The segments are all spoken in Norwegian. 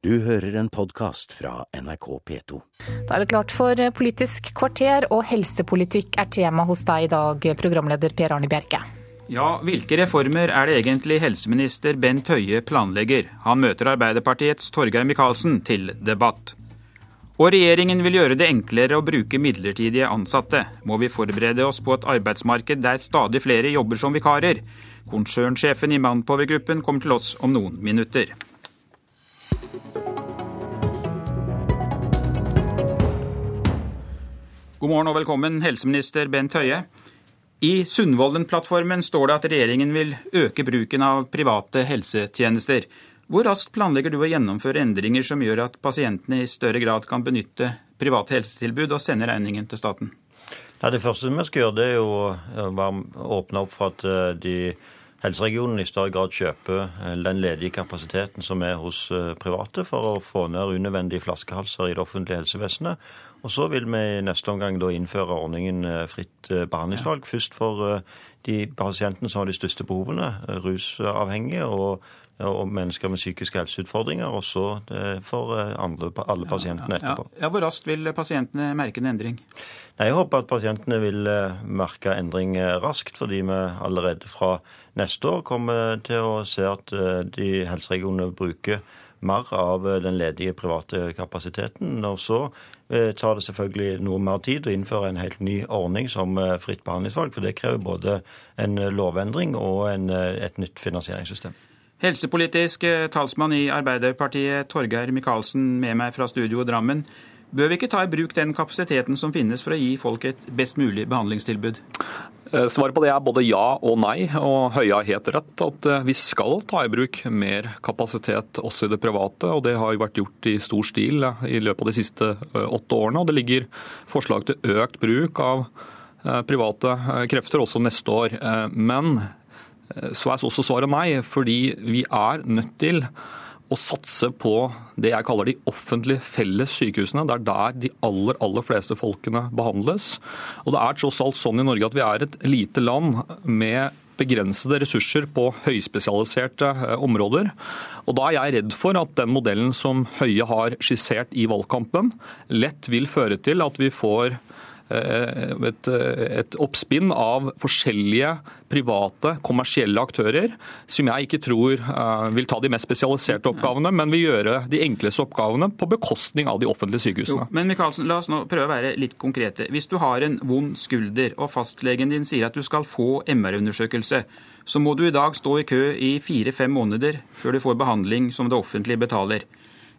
Du hører en podkast fra NRK P2. Da er det klart for Politisk kvarter, og helsepolitikk er tema hos deg i dag, programleder Per Arne Bjerke. Ja, hvilke reformer er det egentlig helseminister Bent Høie planlegger? Han møter Arbeiderpartiets Torgeir Micaelsen til debatt. Og regjeringen vil gjøre det enklere å bruke midlertidige ansatte. Må vi forberede oss på et arbeidsmarked der stadig flere jobber som vikarer? Konsernsjefen i Manpower-gruppen kommer til oss om noen minutter. God morgen og velkommen, helseminister Bent Høie. I Sundvolden-plattformen står det at regjeringen vil øke bruken av private helsetjenester. Hvor raskt planlegger du å gjennomføre endringer som gjør at pasientene i større grad kan benytte private helsetilbud og sende regningen til staten? Det første vi skal gjøre, det er å åpne opp for at eh, de helseregionene i større grad kjøper eh, den ledige kapasiteten som er hos eh, private, for å få ned unødvendige flaskehalser i det offentlige helsevesenet. Og så vil vi i neste omgang da innføre ordningen eh, fritt behandlingsvalg. Først for de pasientene som har de største behovene, rusavhengige og, og mennesker med psykiske helseutfordringer, og så for andre, alle pasientene etterpå. Ja, ja, Hvor raskt vil pasientene merke en endring? Jeg håper at pasientene vil merke endring raskt, fordi vi allerede fra neste år kommer til å se at eh, de helseregionene bruker mer av eh, den ledige private kapasiteten. Og så eh, tar det selvfølgelig noe mer tid å innføre en helt ny ordning som fritt behandlingsvalg, for det krever både en lovendring og en, et nytt finansieringssystem. Helsepolitisk talsmann i Arbeiderpartiet, Torgeir Micaelsen, med meg fra studio Drammen. Bør vi ikke ta i bruk den kapasiteten som finnes for å gi folk et best mulig behandlingstilbud? Eh, svaret på det er både ja og nei, og Høie har helt rett at eh, vi skal ta i bruk mer kapasitet også i det private. og Det har jo vært gjort i stor stil eh, i løpet av de siste åtte årene. og Det ligger forslag til økt bruk av private krefter også neste år. Men så er også svaret nei, fordi vi er nødt til å satse på det jeg kaller de offentlige felles sykehusene. Det er der de aller, aller fleste folkene behandles. Og det er tross alt sånn i Norge at vi er et lite land med begrensede ressurser på høyspesialiserte eh, områder. Og Da er jeg redd for at den modellen som Høie har skissert i valgkampen, lett vil føre til at vi får et, et oppspinn av forskjellige private, kommersielle aktører, som jeg ikke tror eh, vil ta de mest spesialiserte oppgavene, men vil gjøre de enkleste oppgavene på bekostning av de offentlige sykehusene. Jo, men Michaelsen, la oss nå prøve å være litt konkrete. Hvis du har en vond skulder, og fastlegen din sier at du skal få MR-undersøkelse, så må du i dag stå i kø i fire-fem måneder før du får behandling som det offentlige betaler.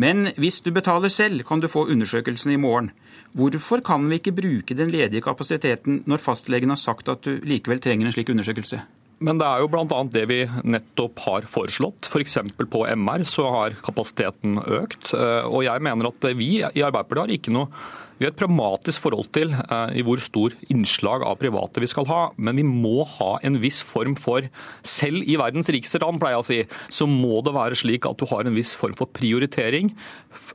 Men hvis du betaler selv, kan du få undersøkelsen i morgen. Hvorfor kan vi ikke bruke den ledige kapasiteten når fastlegen har sagt at du likevel trenger en slik undersøkelse? Men det er jo bl.a. det vi nettopp har foreslått. F.eks. For på MR så har kapasiteten økt. Eh, og jeg mener at vi i Arbeiderpartiet har ikke noe vi har et pragmatisk forhold til eh, i hvor stor innslag av private vi skal ha, men vi må ha en viss form for Selv i verdens rikeste land, pleier jeg å si, så må det være slik at du har en viss form for prioritering.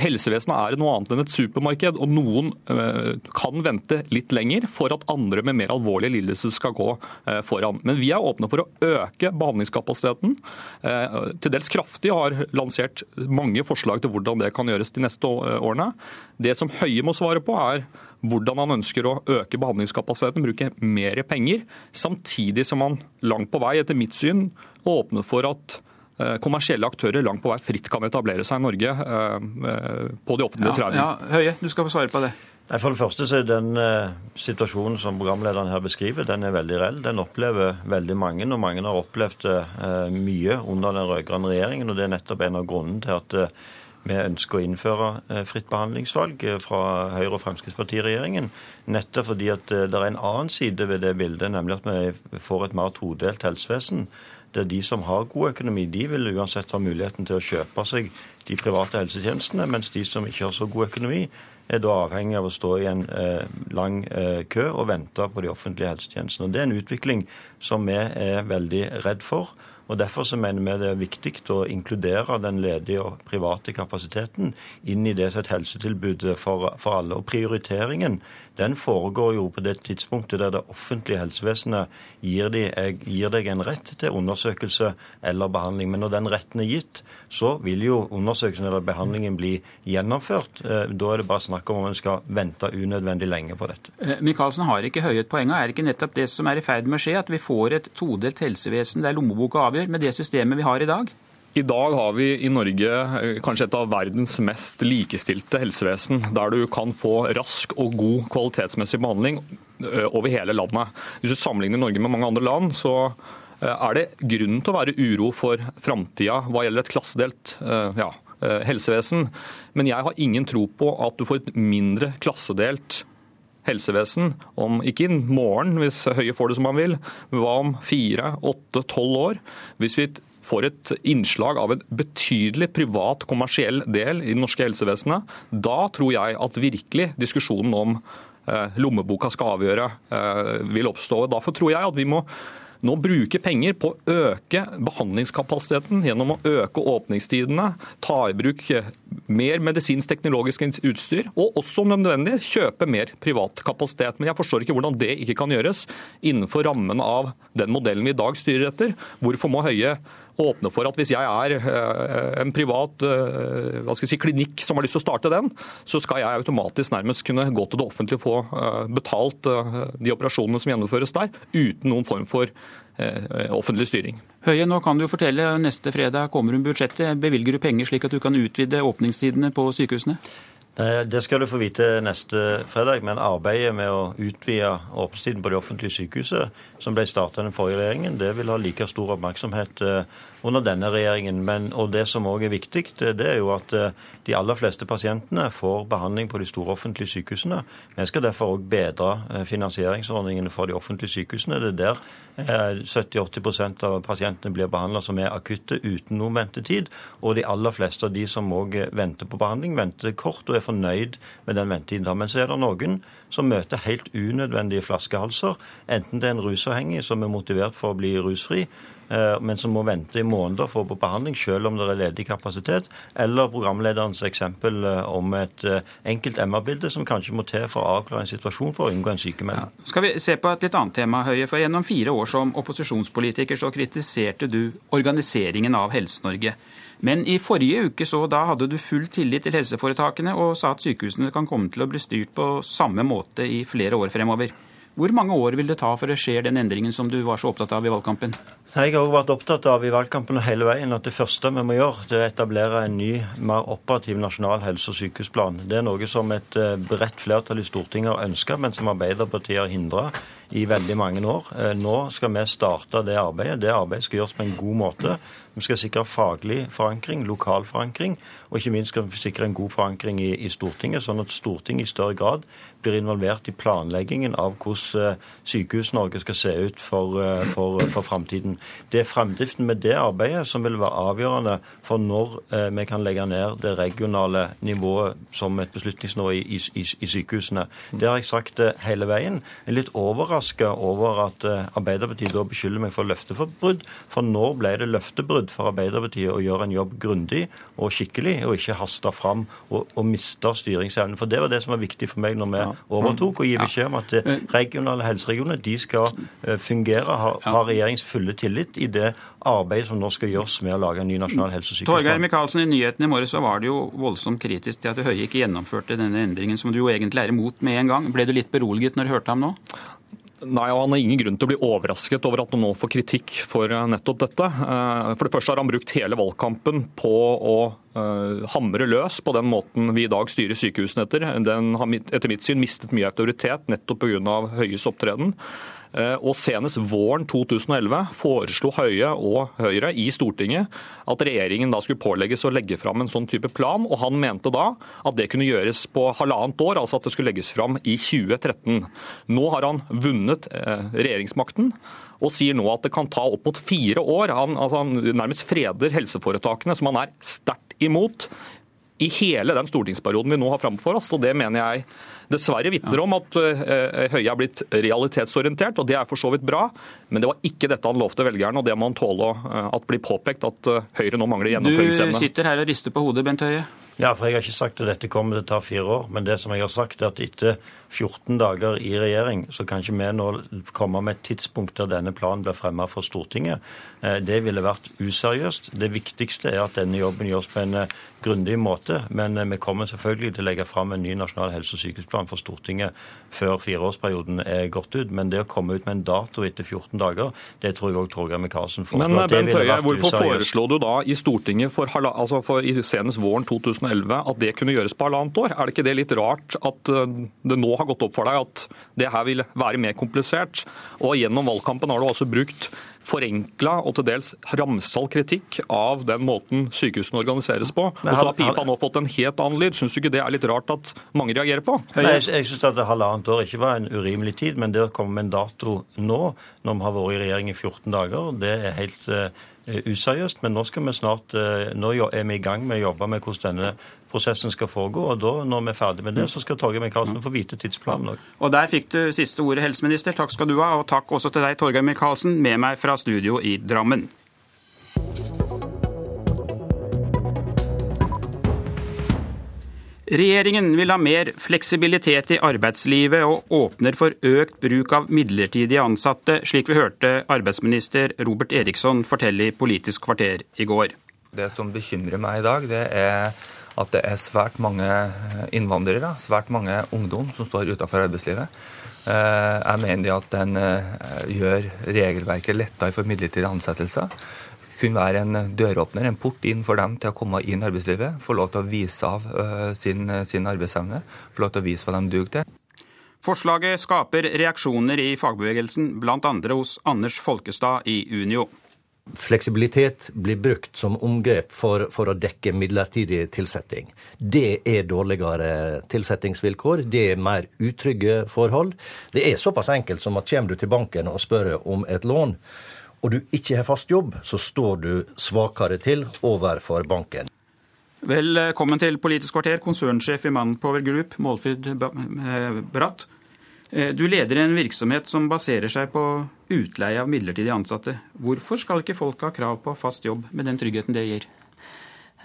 Helsevesenet er noe annet enn et supermarked, og noen eh, kan vente litt lenger for at andre med mer alvorlige lidelser skal gå eh, foran. Men vi er åpne for å øke behandlingskapasiteten. Til dels kraftig har lansert mange forslag til hvordan det kan gjøres de neste årene. Det som Høie må svare på, er hvordan han ønsker å øke behandlingskapasiteten, bruke mer penger, samtidig som han langt på vei, etter mitt syn, åpner for at eh, kommersielle aktører langt på vei fritt kan etablere seg i Norge eh, på de offentliges ja, regning. Ja, Høie, du skal få svare på det. Nei, For det første så er den eh, situasjonen som programlederen her beskriver, den er veldig reell. Den opplever veldig mange, og mange har opplevd eh, mye under den rød-grønne regjeringen. og Det er nettopp en av grunnene til at eh, vi ønsker å innføre eh, fritt behandlingsvalg eh, fra Høyre- og Fremskrittspartiregjeringen. Nettopp fordi at eh, det er en annen side ved det bildet, nemlig at vi får et mer todelt helsevesen. Det er de som har god økonomi, de vil uansett ha muligheten til å kjøpe seg de private helsetjenestene, mens de som ikke har så god økonomi, er da avhengig av å stå i en eh, lang eh, kø og vente på de offentlige helsetjenestene. Og Det er en utvikling som vi er veldig redd for. Og Derfor så mener vi det er viktig å inkludere den ledige og private kapasiteten inn i det som er et helsetilbud for, for alle. Og Prioriteringen den foregår jo på det tidspunktet der det offentlige helsevesenet gir, de, gir, deg en rett til undersøkelse eller behandling. Men når den retten er gitt, så vil jo undersøkelsen eller behandlingen bli gjennomført. Eh, da er det bare snakk om om en skal vente unødvendig lenge på dette. Eh, Michaelsen har ikke høyet poenget. Er det ikke nettopp det som er i ferd med å skje, at vi får et todelt helsevesen der lommeboka avgjør, med det systemet vi har i dag? I dag har vi i Norge eh, kanskje et av verdens mest likestilte helsevesen, der du kan få rask og god kvalitetsmessig behandling eh, over hele landet. Hvis du sammenligner Norge med mange andre land, så eh, er det grunn til å være uro for framtida hva gjelder et klassedelt ja, helsevesen. Men jeg har ingen tro på at du får et mindre klassedelt helsevesen om ikke i morgen, hvis Høie får det som han vil, men hva om fire, åtte, tolv år? Hvis vi får et innslag av en betydelig privat, kommersiell del i det norske helsevesenet, da tror jeg at virkelig diskusjonen om eh, lommeboka skal avgjøre, eh, vil oppstå. Derfor tror jeg at vi må nå bruke penger på å øke behandlingskapasiteten gjennom å øke åpningstidene, ta i bruk mer medisinsk-teknologisk utstyr, og også om nødvendig kjøpe mer privat kapasitet. Men jeg forstår ikke hvordan det ikke kan gjøres innenfor rammen av den modellen vi i dag styrer etter. Hvorfor må Høie åpne for at hvis jeg er eh, en privat eh, si, klinikk som har lyst til å starte den, så skal jeg automatisk nærmest kunne gå til det offentlige og få eh, betalt de operasjonene som gjennomføres der, uten noen form for offentlig styring. Høie, nå kan du fortelle, Neste fredag kommer hun budsjettet. Bevilger du penger slik at du kan utvide åpningstidene på sykehusene? Det skal du få vite neste fredag, men arbeidet med å utvide åpningstiden på de offentlige sykehusene, som ble startet den forrige regjeringen, det vil ha like stor oppmerksomhet eh, under denne regjeringen. Men, og Det som òg er viktig, det er jo at eh, de aller fleste pasientene får behandling på de store offentlige sykehusene. Vi skal derfor òg bedre eh, finansieringsordningene for de offentlige sykehusene. Det er der 70-80% av pasientene blir behandla som er akutte uten noen ventetid. Og de aller fleste av de som òg venter på behandling, venter kort og er fornøyd med den ventetiden. Men så er det noen som møter helt unødvendige flaskehalser. Enten det er en rusavhengig som er motivert for å bli rusfri, eh, men som må vente i måneder for å få behandling, selv om det er ledig kapasitet. Eller programlederens eksempel eh, om et eh, enkelt MR-bilde som kanskje må til for å avklare en situasjon for å unngå en sykemelding. Ja. Skal vi se på et litt annet tema, Høie. For gjennom fire år som opposisjonspolitiker så kritiserte du organiseringen av Helse-Norge. Men i forrige uke så da hadde du full tillit til helseforetakene og sa at sykehusene kan komme til å bli styrt på samme måte i flere år fremover. Hvor mange år vil det ta før det skjer den endringen som du var så opptatt av i valgkampen? Jeg har også vært opptatt av i valgkampen og hele veien at det første vi må gjøre, det er å etablere en ny, mer operativ nasjonal helse- og sykehusplan. Det er noe som et eh, bredt flertall i Stortinget har ønska, men som Arbeiderpartiet har hindra i veldig mange år. Eh, nå skal vi starte det arbeidet. Det arbeidet skal gjøres på en god måte. Vi skal sikre faglig forankring, lokal forankring, og ikke minst skal vi sikre en god forankring i, i Stortinget, sånn at Stortinget i større grad blir involvert i planleggingen av hvordan eh, Sykehus-Norge skal se ut for, eh, for, for framtiden. Det er framdriften med det arbeidet som vil være avgjørende for når vi kan legge ned det regionale nivået som et beslutningsnivå i, i, i, sykehusene. Det har jeg sagt hele veien. Jeg er litt overraska over at Arbeiderpartiet da beskylder meg for løfteforbrudd, for når ble det løftebrudd? for Arbeiderpartiet å gjøre en jobb grundig og skikkelig, og ikke haste fram og, og miste styringsevnen. For det var det som var viktig for meg når vi overtok, å gi beskjed om at eh, regionale helseregioner de skal eh, fungere, ha, ha regjeringens fulle tillit i det arbeidet som nå skal gjøres med å lage en ny nasjonal helse- og sykehusplan. Torgeir Micaelsen, i nyhetene i morges var det jo voldsomt kritisk til at Høie ikke gjennomførte denne endringen, som du jo egentlig er imot med en gang. Ble du litt beroliget når du hørte ham nå? Nei, og Han har ingen grunn til å bli overrasket over at han nå får kritikk for eh, nettopp dette. Eh, for det første har han brukt hele valgkampen på å hamre løs på den måten vi i dag styrer sykehusene etter. Den har etter mitt syn mistet mye autoritet nettopp pga. Høies opptreden. Eh, og Senest våren 2011 foreslo Høie og Høyre i Stortinget at regjeringen da skulle pålegges å legge fram en sånn type plan. og Han mente da at det kunne gjøres på halvannet år, altså at det skulle legges fram i 2013. Nå har han vunnet eh, regjeringsmakten og sier nå at det kan ta opp mot fire år. Han, altså han nærmest freder helseforetakene, som han er sterkt imot i hele den stortingsperioden vi nå har framfor oss. og Det mener jeg dessverre vitner om at uh, Høie er blitt realitetsorientert, og det er for så vidt bra. Men det var ikke dette han lovte velgerne, og det må han tåle uh, at blir påpekt at uh, Høyre nå mangler gjennomføringsevne. Du sitter her og rister på hodet, Bent Høie. Ja, for jeg har ikke sagt at dette kommer til å ta fire år. Men det som jeg har sagt, er at etter 14 dager i regjering, så kan ikke vi nå komme med et tidspunkt der denne planen blir fremmet for Stortinget. Det ville vært useriøst. Det viktigste er at denne jobben gjøres på en grundig måte. Men vi kommer selvfølgelig til å legge fram en ny nasjonal helse- og sykehusplan for Stortinget før fireårsperioden er gått ut. Men det å komme ut med en dato etter 14 dager, det tror jeg òg Torgeir Micaelsen foreslår. Men Bent Høie, hvorfor foreslo du da i Stortinget for, altså for senest våren 2011 at det kunne gjøres på halvannet år? Er det ikke det litt rart at eh, det nå har gått opp for deg at det her vil være mer komplisert? Og gjennom valgkampen har du også brukt forenkla og til dels ramsall kritikk av den måten sykehusene organiseres på. Og så har pipa nå fått en helt annen lyd. Syns du ikke det er litt rart at mange reagerer på? Nei, jeg jeg syns at halvannet år ikke var en urimelig tid, men det å komme med en dato nå, når vi har vært i regjering i 14 dager, det er helt uh, useriøst. Men nå, skal vi snart, uh, nå er vi i gang med å jobbe med hvordan denne prosessen skal foregå. og da, Når vi er ferdig med det, så skal Torgeir Micaelsen få vite tidsplanen òg. Og der fikk du siste ordet, helseminister. Takk skal du ha. Og takk også til deg, Torgeir Micaelsen, med meg fra studio i Drammen. Regjeringen vil ha mer fleksibilitet i arbeidslivet og åpner for økt bruk av midlertidige ansatte, slik vi hørte arbeidsminister Robert Eriksson fortelle i Politisk kvarter i går. Det som bekymrer meg i dag, det er at det er svært mange innvandrere, svært mange ungdom, som står utenfor arbeidslivet. Eh, jeg mener at den eh, gjør regelverket lettere for midlertidige ansettelser. Kunne være en døråpner, en port inn for dem til å komme inn i arbeidslivet. Få lov til å vise av sin, sin arbeidsevne, få lov til å vise hva de duger til. Forslaget skaper reaksjoner i fagbevegelsen, bl.a. hos Anders Folkestad i Unio. Fleksibilitet blir brukt som omgrep for, for, å dekke midlertidig tilsetting. Det er dårligere tilsettingsvilkår, det er mer utrygge forhold. Det er såpass enkelt som at kommer du til banken og spør om et lån, og du ikke har fast jobb, så står du svakere til overfor banken. Velkommen til Politisk kvarter, konsernsjef i Manpower Group, Målfrid eh, Bratt. Eh, du leder en virksomhet som baserer seg på utleie av midlertidig ansatte. Hvorfor skal ikke folk ha krav på fast jobb med den tryggheten det gir?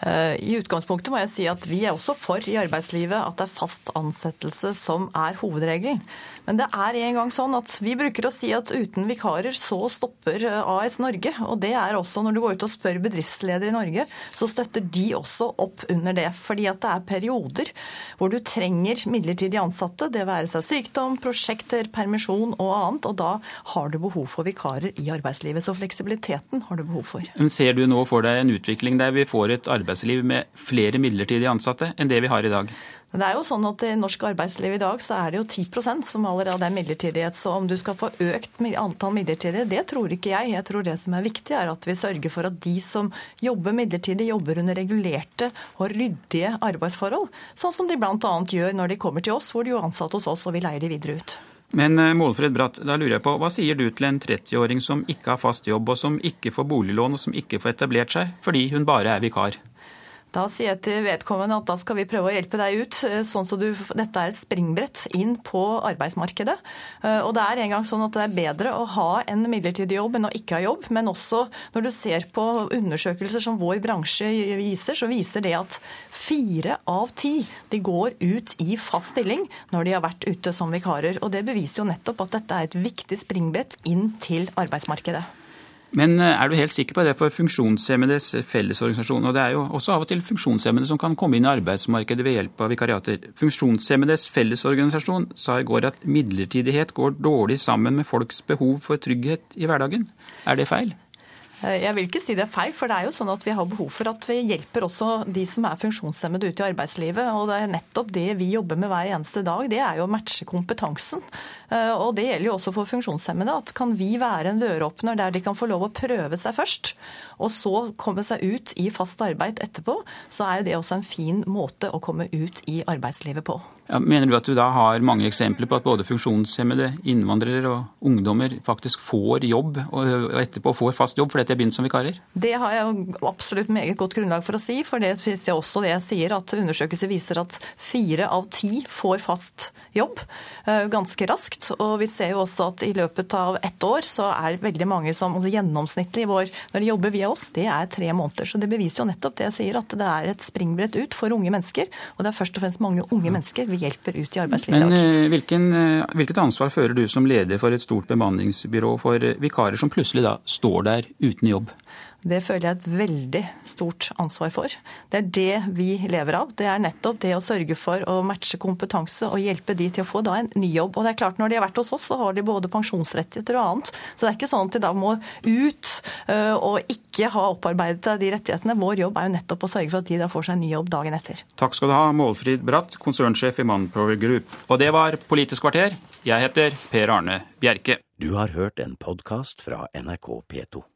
Eh, I utgangspunktet må jeg si at vi er også for i arbeidslivet at det er fast ansettelse som er hovedregelen. Men det er en gang sånn at vi bruker å si at uten vikarer så stopper eh, AS Norge. Og det er også når du går ut og spør bedriftsledere i Norge, så støtter de også opp under det. Fordi at det er perioder hvor du trenger midlertidig ansatte, det være seg sykdom, prosjekter, permisjon og annet. Og da har du behov for vikarer i arbeidslivet. Så fleksibiliteten har du behov for. Ser du nå for deg en utvikling der vi får et arbeidsliv med flere midlertidige ansatte enn det vi har i dag? Det er jo sånn at I norsk arbeidsliv i dag så er det jo 10% som allerede er midlertidighet. Så om du skal få økt antall midlertidige, det tror ikke jeg. Jeg tror det som er viktig, er at vi sørger for at de som jobber midlertidig, jobber under regulerte og ryddige arbeidsforhold. Sånn som de bl.a. gjør når de kommer til oss, hvor de jo er ansatt hos oss og vi leier de videre ut. Men eh, Målfred Bratt, da lurer jeg på, hva sier du til en 30-åring som ikke har fast jobb, og som ikke får boliglån, og som ikke får etablert seg fordi hun bare er vikar? Da sier jeg til vedkommende at da skal vi prøve å hjelpe deg ut, eh, sånn så du, dette er et springbrett inn på arbeidsmarkedet. Eh, og det er en gang sånn at det er bedre å ha en midlertidig jobb enn å ikke ha jobb. Men også når du ser på undersøkelser som vår bransje viser, så viser det at fire av ti de går ut i fast stilling når de har vært ute som vikarer. Og det beviser jo nettopp at dette er et viktig springbrett inn til arbeidsmarkedet. Men eh, er du helt sikker på det for funksjonshemmedes fellesorganisasjon? Og det er jo også av og til funksjonshemmede som kan komme inn i arbeidsmarkedet ved hjelp av vikariater. Funksjonshemmedes fellesorganisasjon sa i går at midlertidighet går dårlig sammen med folks behov for trygghet i hverdagen. Er det feil? Eh, jeg vil ikke si det er feil, for det er jo sånn at vi har behov for at vi hjelper også de som er funksjonshemmede ute i arbeidslivet. Og det er nettopp det vi jobber med hver eneste dag. Det er jo å matche kompetansen. Eh, og det gjelder jo også for funksjonshemmede. At kan vi være en døråpner der de kan få lov å prøve seg først, og så komme seg ut i fast arbeid etterpå, så er jo det også en fin måte å komme ut i arbeidslivet på. Ja, mener du at du da har mange eksempler på at både funksjonshemmede, innvandrere og ungdommer faktisk får jobb, og etterpå får fast jobb fordi de har begynt som vikarer? Det har jeg absolutt meget godt grunnlag for å si. For det viser også det jeg sier, at undersøkelser viser at fire av ti får fast jobb eh, ganske raskt. Og vi ser jo også at i løpet av ett år så er veldig mange som altså gjennomsnittlig vår, når de jobber via oss, det er tre måneder. Så det beviser jo nettopp det jeg sier, at det er et springbrett ut for unge mennesker. Og det er først og fremst mange unge mennesker vi hjelper ut i arbeidslivet Men eh, hvilken, eh, hvilket ansvar fører du som leder for et stort bemanningsbyrå for eh, vikarer som plutselig da står der uten jobb? Det føler jeg et veldig stort ansvar for. Det er det vi lever av. Det er nettopp det å sørge for å matche kompetanse og hjelpe de til å få da en ny jobb. Og det er klart Når de har vært hos oss, så har de både pensjonsrettigheter og annet. Så det er ikke sånn at de da må ut og ikke ha opparbeidet de rettighetene. Vår jobb er jo nettopp å sørge for at de da får seg en ny jobb dagen etter. Takk skal du ha, Målfrid Bratt, konsernsjef i Manpower Group. Og det var Politisk kvarter. Jeg heter Per Arne Bjerke. Du har hørt en podkast fra NRK P2.